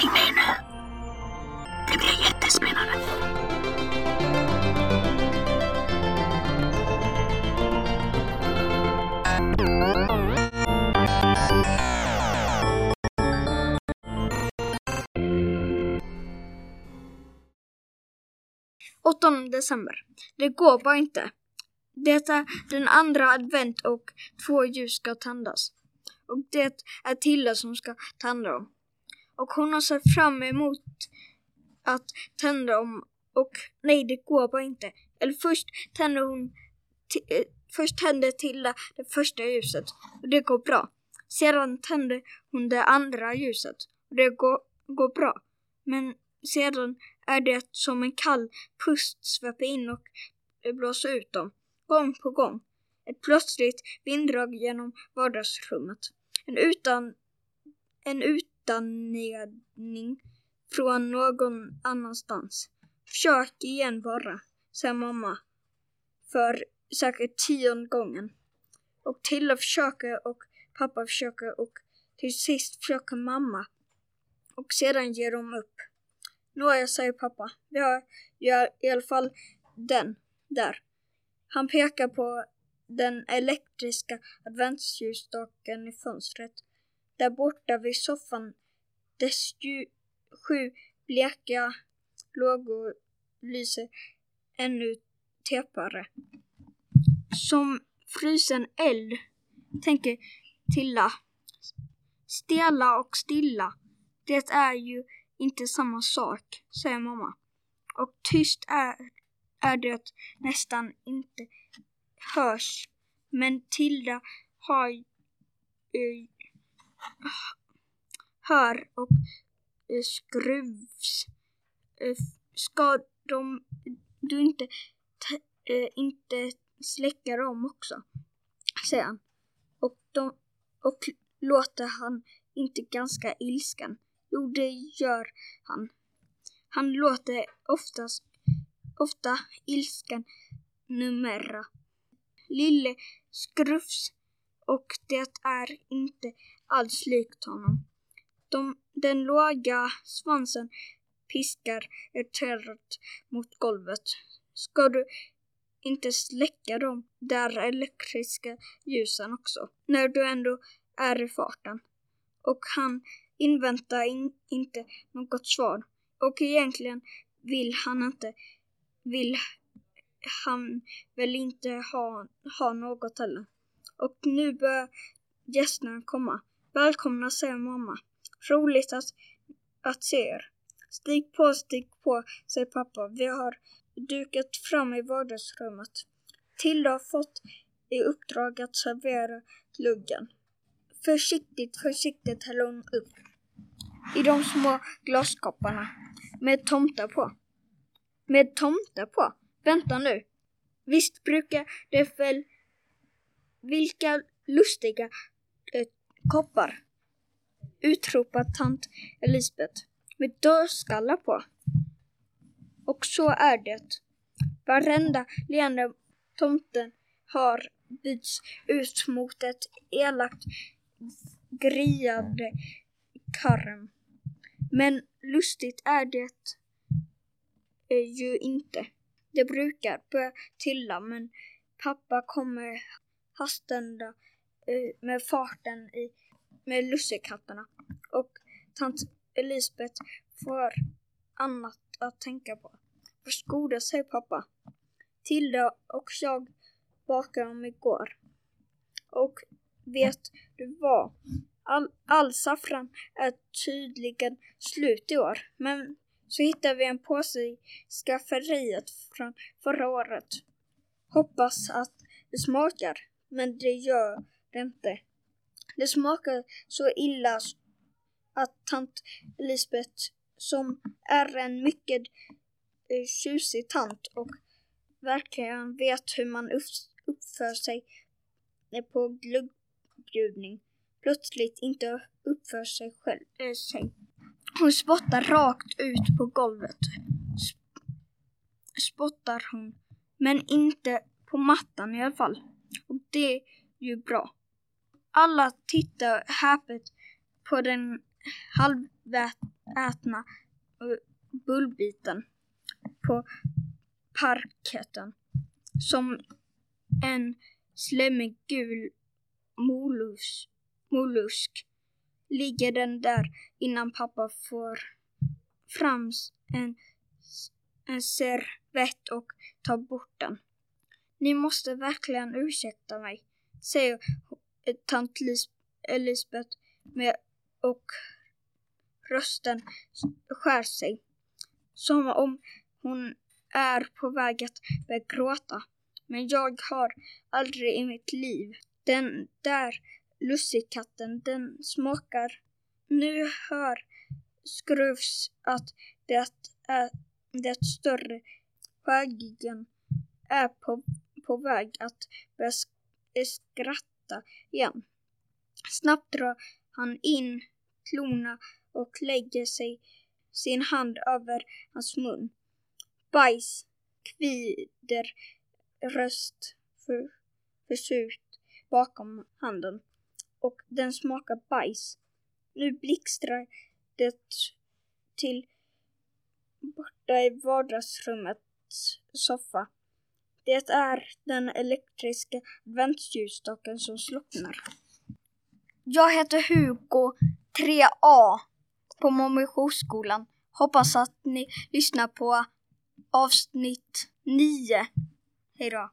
CD-spelare. Åttonde december. Det går bara inte. Det är den andra advent och två ljus ska tändas. Och det är Tilda som ska tända dem. Och hon har sett fram emot att tända dem och nej, det går bara inte. Eller först tänder hon eh, Först tände Tilda det första ljuset och det går bra. Sedan tände hon det andra ljuset och det går, går bra. Men sedan är det som en kall pust sveper in och blåser ut dem, gång på gång. Ett plötsligt vinddrag genom vardagsrummet. En utan en utandning från någon annanstans. Försök igen bara, säger mamma. För säkert tionde gången. Och Tilla försöker och pappa försöker och till sist försöker mamma. Och sedan ger de upp. Nåja, säger pappa. Vi har ju i alla fall den där. Han pekar på den elektriska adventsljusstaken i fönstret. Där borta vid soffan. Dess ju, sju bleka lågor lyser ännu täpare. Som frusen eld, tänker Tilla. Stela och stilla, det är ju inte samma sak, säger mamma. Och tyst är, är det nästan inte hörs. Men Tilda har eh, hör och eh, skruvs. Eh, ska de du inte, t- eh, inte släcka dem också? Säger han. Och, de, och låter han inte ganska ilsken? Jo, det gör han. Han låter oftast, ofta ilsken numera. Lille skrufs och det är inte alls likt honom. De, den låga svansen piskar irriterat mot golvet. Ska du inte släcka de där elektriska ljusen också, när du ändå är i farten? Och han inväntar in, inte något svar. Och egentligen vill han inte, vill han väl inte ha, ha något heller. Och nu börjar gästerna komma. Välkomna, säger mamma. Roligt att, att se er. Stig på, stig på, säger pappa. Vi har dukat fram i vardagsrummet. Tilda har fått i uppdrag att servera gluggen. Försiktigt, försiktigt häller hon upp i de små glaskopparna med tomtar på. Med tomtar på? Vänta nu. Visst brukar det väl... Vilka lustiga eh, koppar? Utropar tant Elisabeth med dödskallar på. Och så är det. Varenda leende tomten har bytts ut mot ett elakt griande karm. Men lustigt är det ju inte. Det brukar börja tilla men pappa kommer hastande eh, med farten i, med lussekatterna och tant Elisabeth får annat att tänka på. Varsågoda, säger pappa. Tilda och jag bakade dem igår. Och vet du vad? All, all saffran är tydligen slut i år. Men så hittade vi en påse i skafferiet från förra året. Hoppas att det smakar. Men det gör det inte. Det smakar så illa att tant Lisbeth, som är en mycket eh, tjusig tant och verkligen vet hur man uppför sig eh, på gluggbjudning plötsligt inte uppför sig själv. Äh, sig. Hon spottar rakt ut på golvet. Spottar hon. Men inte på mattan i alla fall. Och det är ju bra. Alla tittar häpet på den halvätna bullbiten. på parketten. Som en slemmig gul molus, mollusk ligger den där innan pappa får fram en, en servett och tar bort den. Ni måste verkligen ursäkta mig, säger Eh, tant Elisabeth med och rösten skär sig. Som om hon är på väg att börja gråta. Men jag har aldrig i mitt liv den där lussekatten, den smakar. Nu hör Skruvs att det är det större skäggen är på, på väg att börja skratta igen. Snabbt drar han in klorna och lägger sig sin hand över hans mun. Bajs kvider röst för, försurt bakom handen och den smakar bajs. Nu blixtrar det till borta i vardagsrummets soffa. Det är den elektriska adventsljusstaken som slocknar. Jag heter Hugo 3A på Mommikoskolan. Hoppas att ni lyssnar på avsnitt 9. Hejdå.